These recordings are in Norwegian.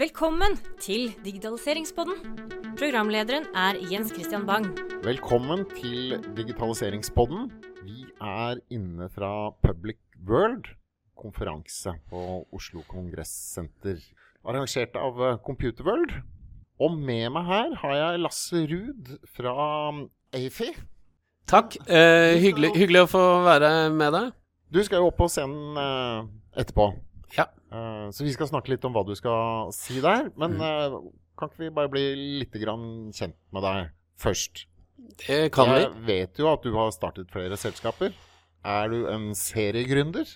Velkommen til Digitaliseringspodden. Programlederen er Jens Christian Bang. Velkommen til Digitaliseringspodden. Vi er inne fra Public World, konferanse på Oslo Kongressenter. Arrangert av eh, Computer World. Og med meg her har jeg Lasse Ruud fra AFI. Takk. Eh, hyggelig, hyggelig, å få være med deg. Du skal jo opp på scenen eh, etterpå. Ja. Eh, så vi skal snakke litt om hva du skal si der. Men Mm. eh, kan ikke vi bare bli litt grann kjent med deg først? Det kan vi. Jeg vet jo at du har startet flere selskaper. Er du en seriegründer?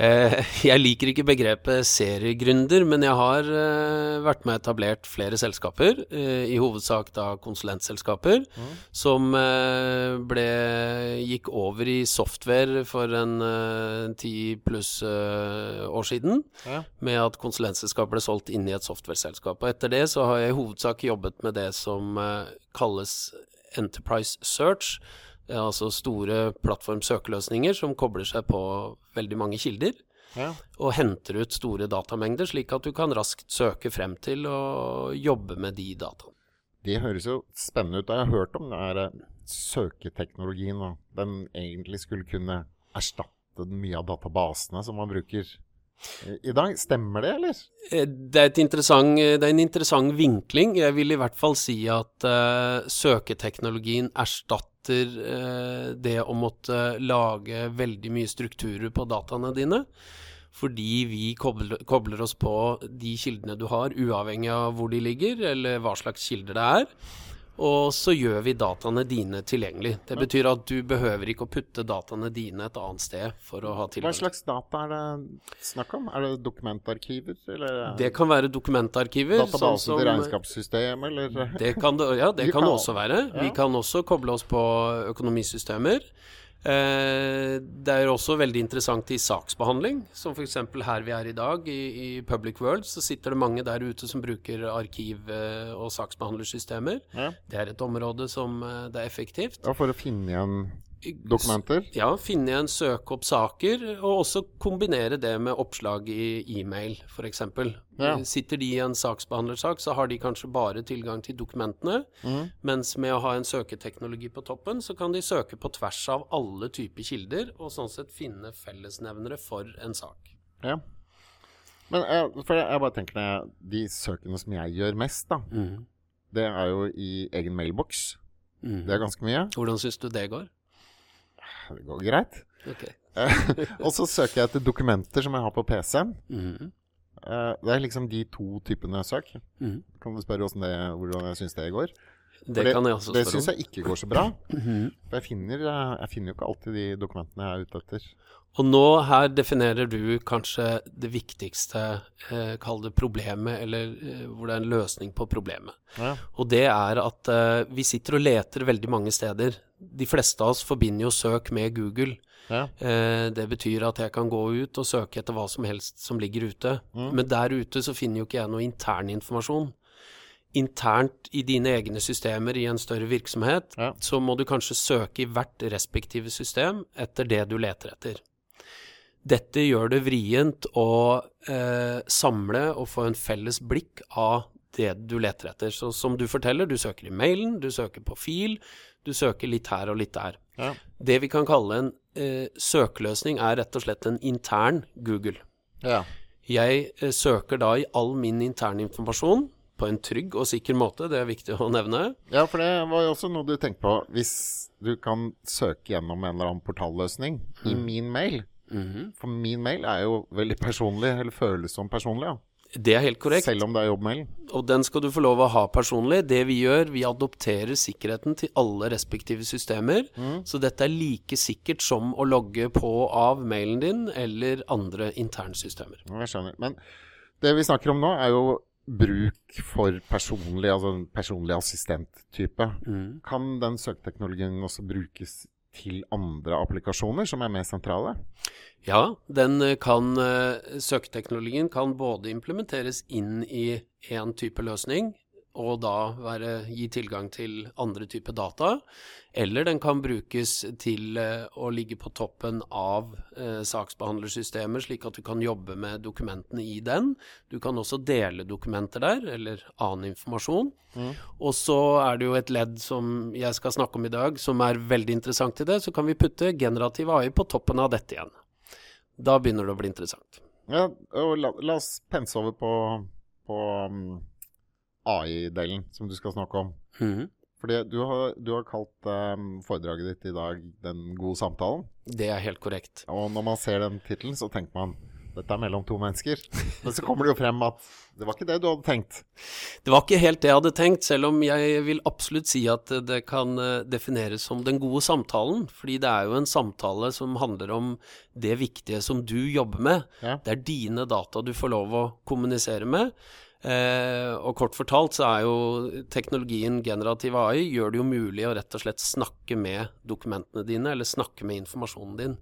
Eh, jeg liker ikke begrepet seriegründer, men jeg har eh, vært med og etablert flere selskaper. Eh, I hovedsak da konsulentselskaper, Mm. som ble gikk over i software for en ti pluss år siden. Ja. Med at konsulentselskap ble solgt inn i et softwareselskap. Og etter det så har jeg i hovedsak jobbet med det som kalles Enterprise Search. Eh, Altså store plattformsøkeløsninger som kobler seg på veldig mange kilder. Ja. Og henter ut store datamengder, slik at du kan raskt søke frem til og jobbe med de dataene. Det høres jo spennende ut. Jeg har hørt om den her eh, søketeknologien. Og den egentlig skulle kunne erstatte mye av databasene som man bruker i- i dag. Stemmer det, eller? Eh, Det er, det er en interessant vinkling. Jeg vil i hvert fall si at uh, søketeknologien erstatter eh, det å måtte lage veldig mye strukturer på dataene dine. Fordi vi kobler, kobler oss på de kildene du har, uavhengig av hvor de ligger, eller hva slags kilder det er. Og så gjør vi dataene dine tilgjengelig. Det betyr at du behøver ikke å putte dataene dine et annet sted for å ha Hva slags data er det snakk om? Er det dokumentarkiver, eller Det kan være dokumentarkiver. sånn database til regnskapssystem, eller Det kan det, ja, det kan kan- det også være. Vi kan også koble oss på økonomisystemer. Eh, det er også veldig interessant i saksbehandling, som f.eks. her vi er i dag, i, i Public World, så sitter det mange der ute som bruker arkiv- eh, og saksbehandlersystemer. Ja. Det er et område som eh, det er effektivt. ja, for å finne igjen dokumenter? Ja, finne igjen, søke opp saker, og også kombinere det med oppslag i e-mail, f.eks. Ja. Sitter de i en saksbehandlersak, så har de kanskje bare tilgang til dokumentene, mm. mens med å ha en søketeknologi på toppen, så kan de søke på tvers av alle typer kilder, og sånn sett finne fellesnevnere for en sak. Ja. Men jeg, for jeg, jeg bare tenker når de søkene som jeg gjør mest, da, mm. det er jo i egen mailboks. Mm. Det er ganske mye. Hvordan syns du det går? Det går greit. Okay. Eh, og så søker jeg etter dokumenter som jeg har på PC-en. Mhm. Eh, det er liksom de to typene søk. Mhm. Kan du spørre det, hvordan jeg syns det går? For Det, kan jeg også Det syns jeg ikke går så bra. Mhm. For jeg finner, eh, jeg finner jo ikke alltid de dokumentene jeg er ute etter. Og nå her definerer du kanskje det viktigste, eh, kall det problemet, eller eh, hvor det er en løsning på problemet. Ja. Og det er at eh, vi sitter og leter veldig mange steder. De fleste av oss forbinder jo søk med Google. Ja. Eh, det betyr at jeg kan gå ut og søke etter hva som helst som ligger ute. Mm. Men der ute så finner jo ikke jeg noe intern informasjon. Internt i dine egne systemer i en større virksomhet, Ja. så må du kanskje søke i hvert respektive system etter det du leter etter. Dette gjør det vrient å eh, samle og få en felles blikk av det du leter etter. Så som du forteller, du søker i mailen, du søker på fil, du søker litt her og litt der. Ja. Det vi kan kalle en eh, søkeløsning er rett og slett en intern Google. ja. Jeg eh, søker da i all min interne informasjon på en trygg og sikker måte, det er viktig å nevne. Ja, for det var jo også noe du tenkte på. Hvis du kan søke gjennom en eller annen portalløsning i Mm. min mail Mhm. For min mail er jo veldig personlig, eller føles som personlig, ja. Det er helt korrekt. selv om det er jobbmail. Og den skal du få lov å ha personlig. Det vi gjør, vi adopterer sikkerheten til alle respektive systemer. Mm. Så dette er like sikkert som å logge på av mailen din eller andre internsystemer. Jeg skjønner. Men det vi snakker om nå, er jo bruk for personlig, altså personlig assistent-type. Mm. Kan den søketeknologien også brukes til andre applikasjoner som er mer sentrale? Ja, den eh, kan, eh, søketeknologien kan både implementeres inn i én type løsning, og da være, gi tilgang til andre typer data. Eller den kan brukes til eh, å ligge på toppen av eh, saksbehandlersystemer, slik at du kan jobbe med dokumentene i den. Du kan også dele dokumenter der, eller annen informasjon. Mm. Og så er det jo et ledd som jeg skal snakke om i dag, som er veldig interessant i det. Så kan vi putte generativ AI på toppen av dette igjen. Da begynner det å bli interessant. Ja, og la, la oss pense over på, på um, AI-delen som du skal snakke om. Mhm. Fordi du har, du har kalt um, foredraget ditt i dag 'Den gode samtalen'. Det er helt korrekt. Og når man ser den tittelen, så tenker man dette er mellom to mennesker. Men så kommer det jo frem at det var ikke det du hadde tenkt. Det var ikke helt det jeg hadde tenkt, selv om jeg vil absolutt si at det kan eh, defineres som den gode samtalen. Fordi det er jo en samtale som handler om det viktige som du jobber med. Ja. Det er dine data du får lov å kommunisere med. Eh, og kort fortalt så er jo teknologien generativ AI gjør det jo mulig å rett og slett snakke med dokumentene dine, eller snakke med informasjonen din.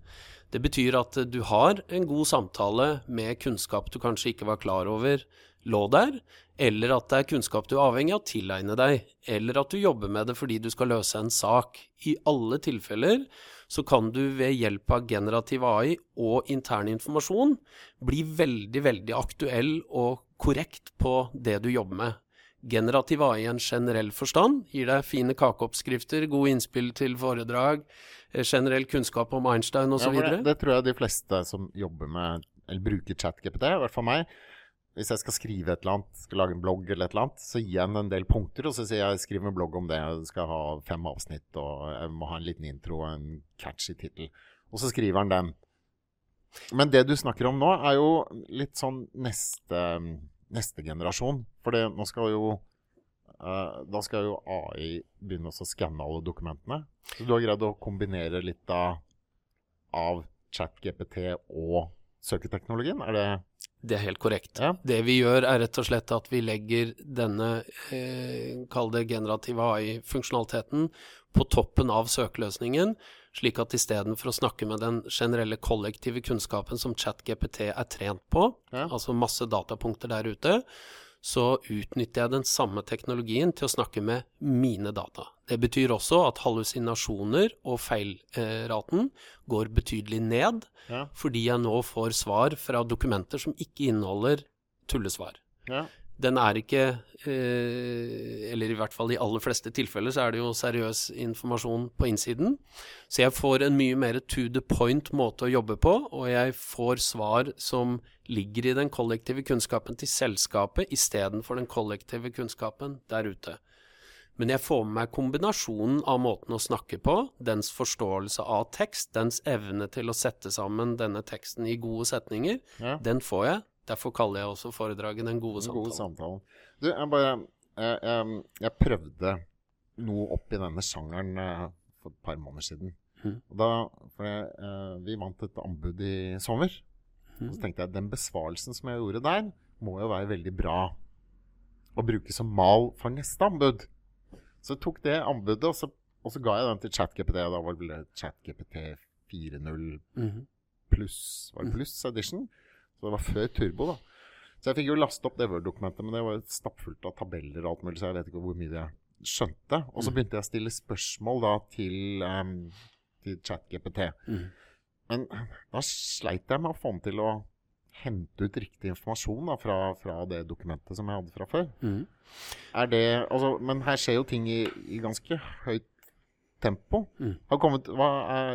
Det betyr at du har en god samtale med kunnskap du kanskje ikke var klar over lå der, eller at det er kunnskap du er avhengig av å tilegne deg, eller at du jobber med det fordi du skal løse en sak. I alle tilfeller så kan du ved hjelp av generativ AI og intern informasjon bli veldig, veldig aktuell og korrekt på det du jobber med. Generativ AI i en generell forstand gir deg fine kakeoppskrifter, gode innspill til foredrag, eh, generell kunnskap om Einstein osv. Ja, det, det tror jeg de fleste som jobber med, eller bruker ChatGPT, i hvert fall meg Hvis jeg skal skrive et eller annet, skal lage en blogg eller et eller annet, så gir jeg den en del punkter, og så sier jeg skriv en blogg om det, jeg skal ha fem avsnitt, og jeg må ha en liten intro og en catchy tittel. Og så skriver han den. Men det du snakker om nå, er jo litt sånn neste, neste generasjon. For nå skal jo eh, Da skal jo AI begynne å skanne alle dokumentene. Så du har greid å kombinere litt av, av ChatGPT og søketeknologien? Er det Det er helt korrekt. Ja. Det vi gjør, er rett og slett at vi legger denne, eh, kall det generative AI-funksjonaliteten, på toppen av søkeløsningen, slik at istedenfor å snakke med den generelle kollektive kunnskapen som ChatGPT er trent på, Ja. altså masse datapunkter der ute, så utnytter jeg den samme teknologien til å snakke med mine data. Det betyr også at hallusinasjoner og feilraten går betydelig ned, Ja. fordi jeg nå får svar fra dokumenter som ikke inneholder tullesvar. ja. Den er ikke, eh, eller i hvert fall i aller fleste tilfeller, så er det jo seriøs informasjon på innsiden. Så jeg får en mye mer to the point måte å jobbe på, og jeg får svar som ligger i den kollektive kunnskapen til selskapet istedenfor den kollektive kunnskapen der ute. Men jeg får med meg kombinasjonen av måten å snakke på, dens forståelse av tekst, dens evne til å sette sammen denne teksten i gode setninger, ja. den får jeg. Derfor kaller jeg også foredraget Den gode Den gode samtalen. samtalen. Du, jeg bare jeg, jeg, jeg prøvde noe opp i denne sjangeren eh, for et par måneder siden. Mm. Og da, jeg, eh, vi vant et anbud i sommer. Og så tenkte jeg den besvarelsen som jeg gjorde der, må jo være veldig bra å bruke som mal for neste anbud. Så jeg tok det anbudet, og så, og så ga jeg den til ChatGPT. Da var det ChatGPT 4.0 Mhm. pluss Var det pluss edition? Så det var før turbo, da. Så jeg fikk jo laste opp det Word-dokumentet, men det var stappfullt av tabeller og alt mulig, så jeg vet ikke hvor mye jeg skjønte. Og så Mm. begynte jeg å stille spørsmål da til, um, til ChatGPT. Mm. Men da sleit jeg med å få den til å hente ut riktig informasjon da, fra, fra det dokumentet som jeg hadde fra før. Mm. Det, altså, men her skjer jo ting i, i ganske høyt tempo. Mm. Har kommet, hva,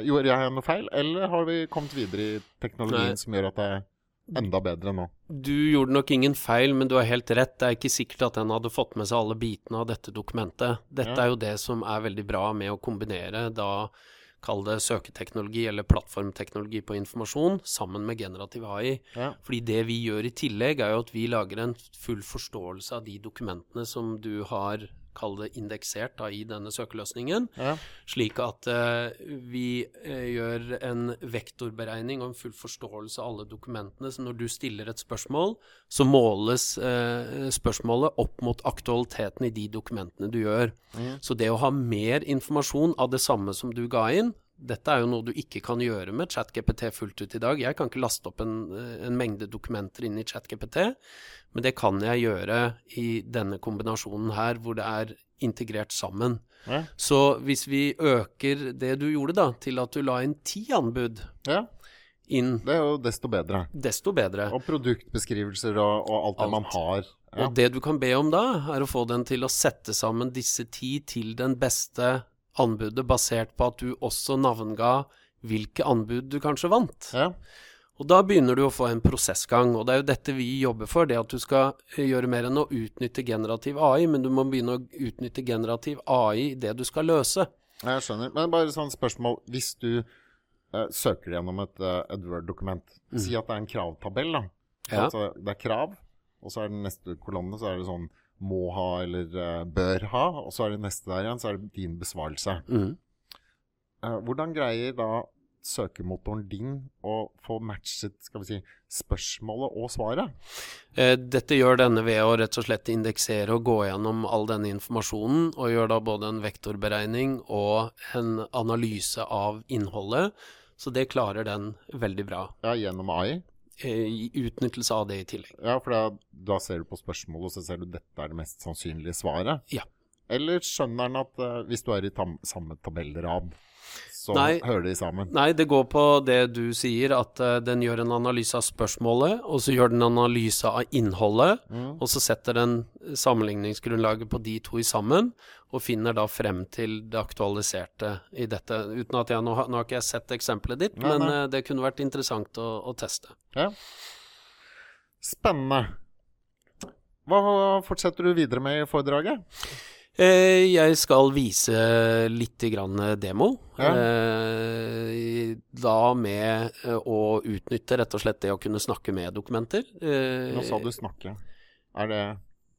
gjorde jeg noe feil, eller har vi kommet videre i teknologien Nei. som gjør at det er enda bedre nå? Du gjorde nok ingen feil, men du har helt rett. Det er ikke sikkert at den hadde fått med seg alle bitene av dette dokumentet. Dette Ja. er jo det som er veldig bra med å kombinere da Kall det søketeknologi eller plattformteknologi på informasjon sammen med generativ AI. Ja. Fordi det vi gjør i tillegg, er jo at vi lager en full forståelse av de dokumentene som du har kall det indeksert da, i denne søkeløsningen, Ja. slik at uh, vi uh, gjør en vektorberegning og en full forståelse av alle dokumentene. Så når du stiller et spørsmål, så måles uh, spørsmålet opp mot aktualiteten i de dokumentene du gjør. Ja. Så det å ha mer informasjon av det samme som du ga inn, dette er jo noe du ikke kan gjøre med ChatGPT fullt ut i dag. Jeg kan ikke laste opp en, en mengde dokumenter inn i ChatGPT, men det kan jeg gjøre i denne kombinasjonen her, hvor det er integrert sammen. Ja. Så hvis vi øker det du gjorde, da, til at du la inn ti anbud ja, inn, det er jo desto bedre. desto bedre. Og produktbeskrivelser og, og alt det Alt. man har. Ja. Og det du kan be om da, er å få den til å sette sammen disse ti til den beste anbudet, basert på at du også navnga hvilke anbud du kanskje vant. Ja. Og da begynner du å få en prosessgang, og det er jo dette vi jobber for, det at du skal gjøre mer enn å utnytte generativ AI, men du må begynne å utnytte generativ AI i det du skal løse. Jeg skjønner. Men bare sånn spørsmål. Hvis du eh, søker gjennom et, uh, et Word-dokument, si at det er en kravtabell, da. Mm. Ja. Altså, det er krav, og så er den neste kolonne så er det sånn må ha eller eh, bør ha, og så er det neste der igjen, så er det din besvarelse. Mm. Eh, hvordan greier da søkemotoren din å få matchet skal vi si, spørsmålet og svaret? Eh, Dette gjør denne ved å rett og slett indeksere og gå gjennom all denne informasjonen, og gjør da både en vektorberegning og en analyse av innholdet. Så det klarer den veldig bra. Ja, gjennom AI? Eh, utnyttelse av det i tillegg. Ja, for da, da ser du på spørsmålet, og så ser du dette er det mest sannsynlige svaret? Ja. Eller skjønner han at uh, hvis du er i tam samme tabellrad, så Nei. hører de sammen? Nei, det går på det du sier, at uh, den gjør en analyse av spørsmålet, og så gjør den en analyse av innholdet, Mm. og så setter den sammenligningsgrunnlaget på de to i sammen, og finner da frem til det aktualiserte i dette. Uten at jeg, nå, har- nå har ikke jeg sett eksempelet ditt, Nei, men nei. Uh, det kunne vært interessant å, å teste. Ja. Spennende. Hva fortsetter du videre med i foredraget? Eh, jeg skal vise litt grann demo. Ja. Eh, da med eh, å utnytte rett og slett det å kunne snakke med dokumenter. Nå sa du snakke. Er det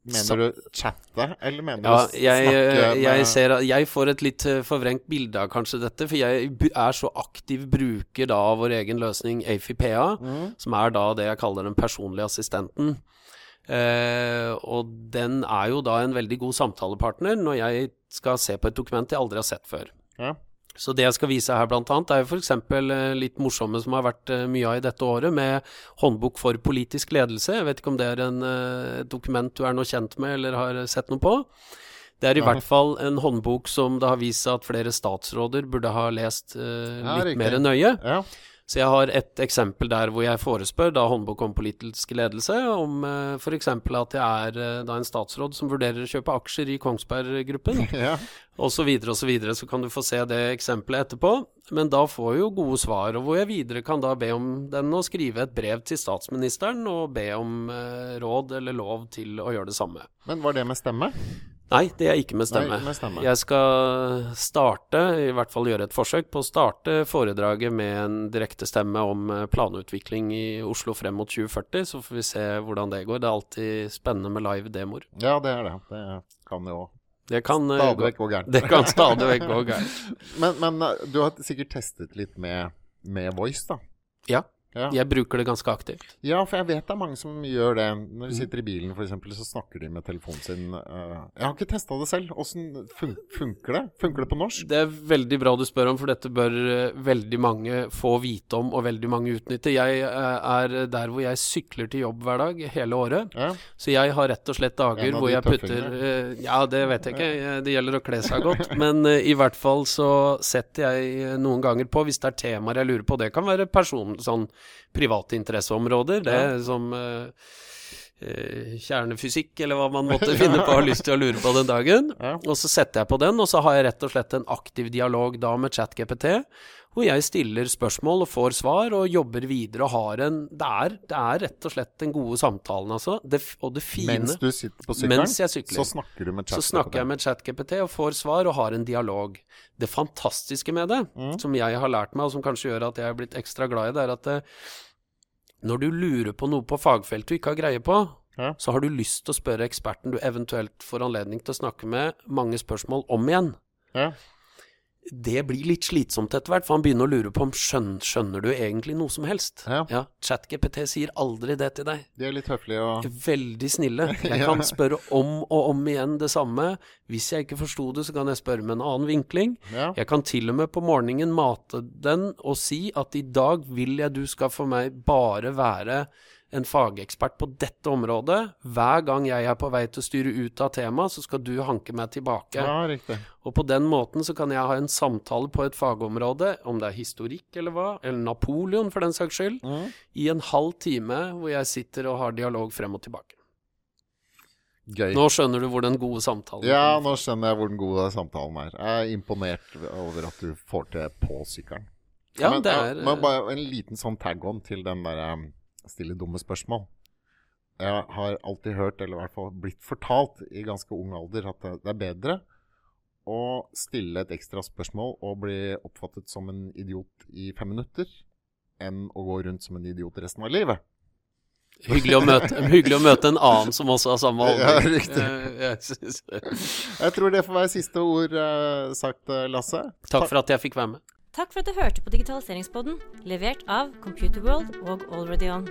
Mener du chatte, eller mener Ja, du jeg, snakke med jeg, ser, jeg får et litt forvrengt bilde av kanskje dette, for jeg er så aktiv bruker da av vår egen løsning AFIPA, Mm. som er da det jeg kaller den personlige assistenten. Eh, og den er jo da en veldig god samtalepartner når jeg skal se på et dokument jeg aldri har sett før. Ja. Så det jeg skal vise her blant annet, er jo f.eks. litt morsomme som har vært eh, mye av i dette året, med håndbok for politisk ledelse. Jeg vet ikke om det er en, eh, et dokument du er noe kjent med eller har sett noe på. Det er i Nei. hvert fall en håndbok som det har vist seg at flere statsråder burde ha lest eh, Ja, litt mer nøye. Ja. Så jeg har et eksempel der hvor jeg forespør da håndbok om politisk ledelse, om eh, f.eks. at jeg er eh, da en statsråd som vurderer å kjøpe aksjer i Kongsberg Gruppen, ja. videre og så. Så kan du få se det eksempelet etterpå. Men da får jeg jo gode svar, og hvor jeg videre kan da be om den å skrive et brev til statsministeren og be om eh, råd eller lov til å gjøre det samme. Men var det med stemme? Nei, det er ikke med stemme. Nei, med stemme. Jeg skal starte, i hvert fall gjøre et forsøk på å starte foredraget med en direkte stemme om eh, planutvikling i Oslo frem mot 2040, så får vi se hvordan det går. Det er alltid spennende med live demoer. Ja, det er det. Det kan jo Det kan eh, stadig vekk gå gærent. Det kan stadig vekk gå gærent. Men, men eh, du har sikkert testet litt med, med voice, da? Ja, Ja. jeg bruker det ganske aktivt. ja, for jeg vet det er mange som gjør det. Når de sitter i bilen f.eks., så snakker de med telefonen sin. eh, jeg har ikke testa det selv. Åssen fun funker det? Funker det på norsk? Det er veldig bra du spør om, for dette bør eh, veldig mange få vite om, og veldig mange utnytte. Jeg eh, er der hvor jeg sykler til jobb hver dag hele året. Ja. Så jeg har rett og slett dager hvor jeg putter Ja, det vet jeg ikke. Det gjelder å kle seg godt. Men i hvert fall så setter jeg noen ganger på, hvis det er temaer jeg lurer på. Det kan være person, sånn private interesseområder. Det Ja. som eh, kjernefysikk, eller hva man måtte finne på og ha lyst til å lure på den dagen. Og så setter jeg på den, og så har jeg rett og slett en aktiv dialog da med ChatGPT, hvor jeg stiller spørsmål og får svar, og jobber videre og har en Det er, det er rett og slett den gode samtalen, altså. Det, og det fine Mens du sitter på sykkelen, sykler. så snakker du med ChatGPT? så snakker jeg med ChatGPT og får svar og har en dialog. Det fantastiske med det, Mm. som jeg har lært meg, og som kanskje gjør at jeg er blitt ekstra glad i det, er at det, når du lurer på noe på fagfelt du ikke har greie på, Ja. så har du lyst til å spørre eksperten du eventuelt får anledning til å snakke med, mange spørsmål om igjen. Ja. Det blir litt slitsomt etter hvert, for han begynner å lure på om skjønner, skjønner du egentlig noe som helst. Ja. Ja, ChatGPT sier aldri det til deg. De er litt høflige og Veldig snille. Jeg kan spørre om og om igjen det samme. Hvis jeg ikke forsto det, så kan jeg spørre med en annen vinkling. Ja. Jeg kan til og med på morgenen mate den og si at i dag vil jeg du skal for meg bare være en fagekspert på dette området. Hver gang jeg er på vei til å styre ut av temaet, så skal du hanke meg tilbake. ja, riktig. Og på den måten så kan jeg ha en samtale på et fagområde, om det er historikk eller hva, eller Napoleon for den saks skyld, Mm. i en halv time hvor jeg sitter og har dialog frem og tilbake. Gøy. Nå skjønner du hvor den gode samtalen Ja, nå skjønner jeg hvor den gode samtalen er. Jeg er imponert over at du får til på sykkelen. Ja, Men, det er men bare en liten sånn tag-on til den der um, stille dumme spørsmål. Jeg har alltid hørt, eller i hvert fall blitt fortalt i ganske ung alder, at det er bedre å stille et ekstra spørsmål og bli oppfattet som en idiot i fem minutter, enn å gå rundt som en idiot resten av livet. hyggelig, å møte, hyggelig å møte en annen som også har samme Ja, riktig. Eh, jeg tror det får være siste ord eh, sagt, eh, Lasse. Takk for at jeg fikk være med. Takk for at du hørte på Digitaliseringspodden, levert av Computerworld og Already On.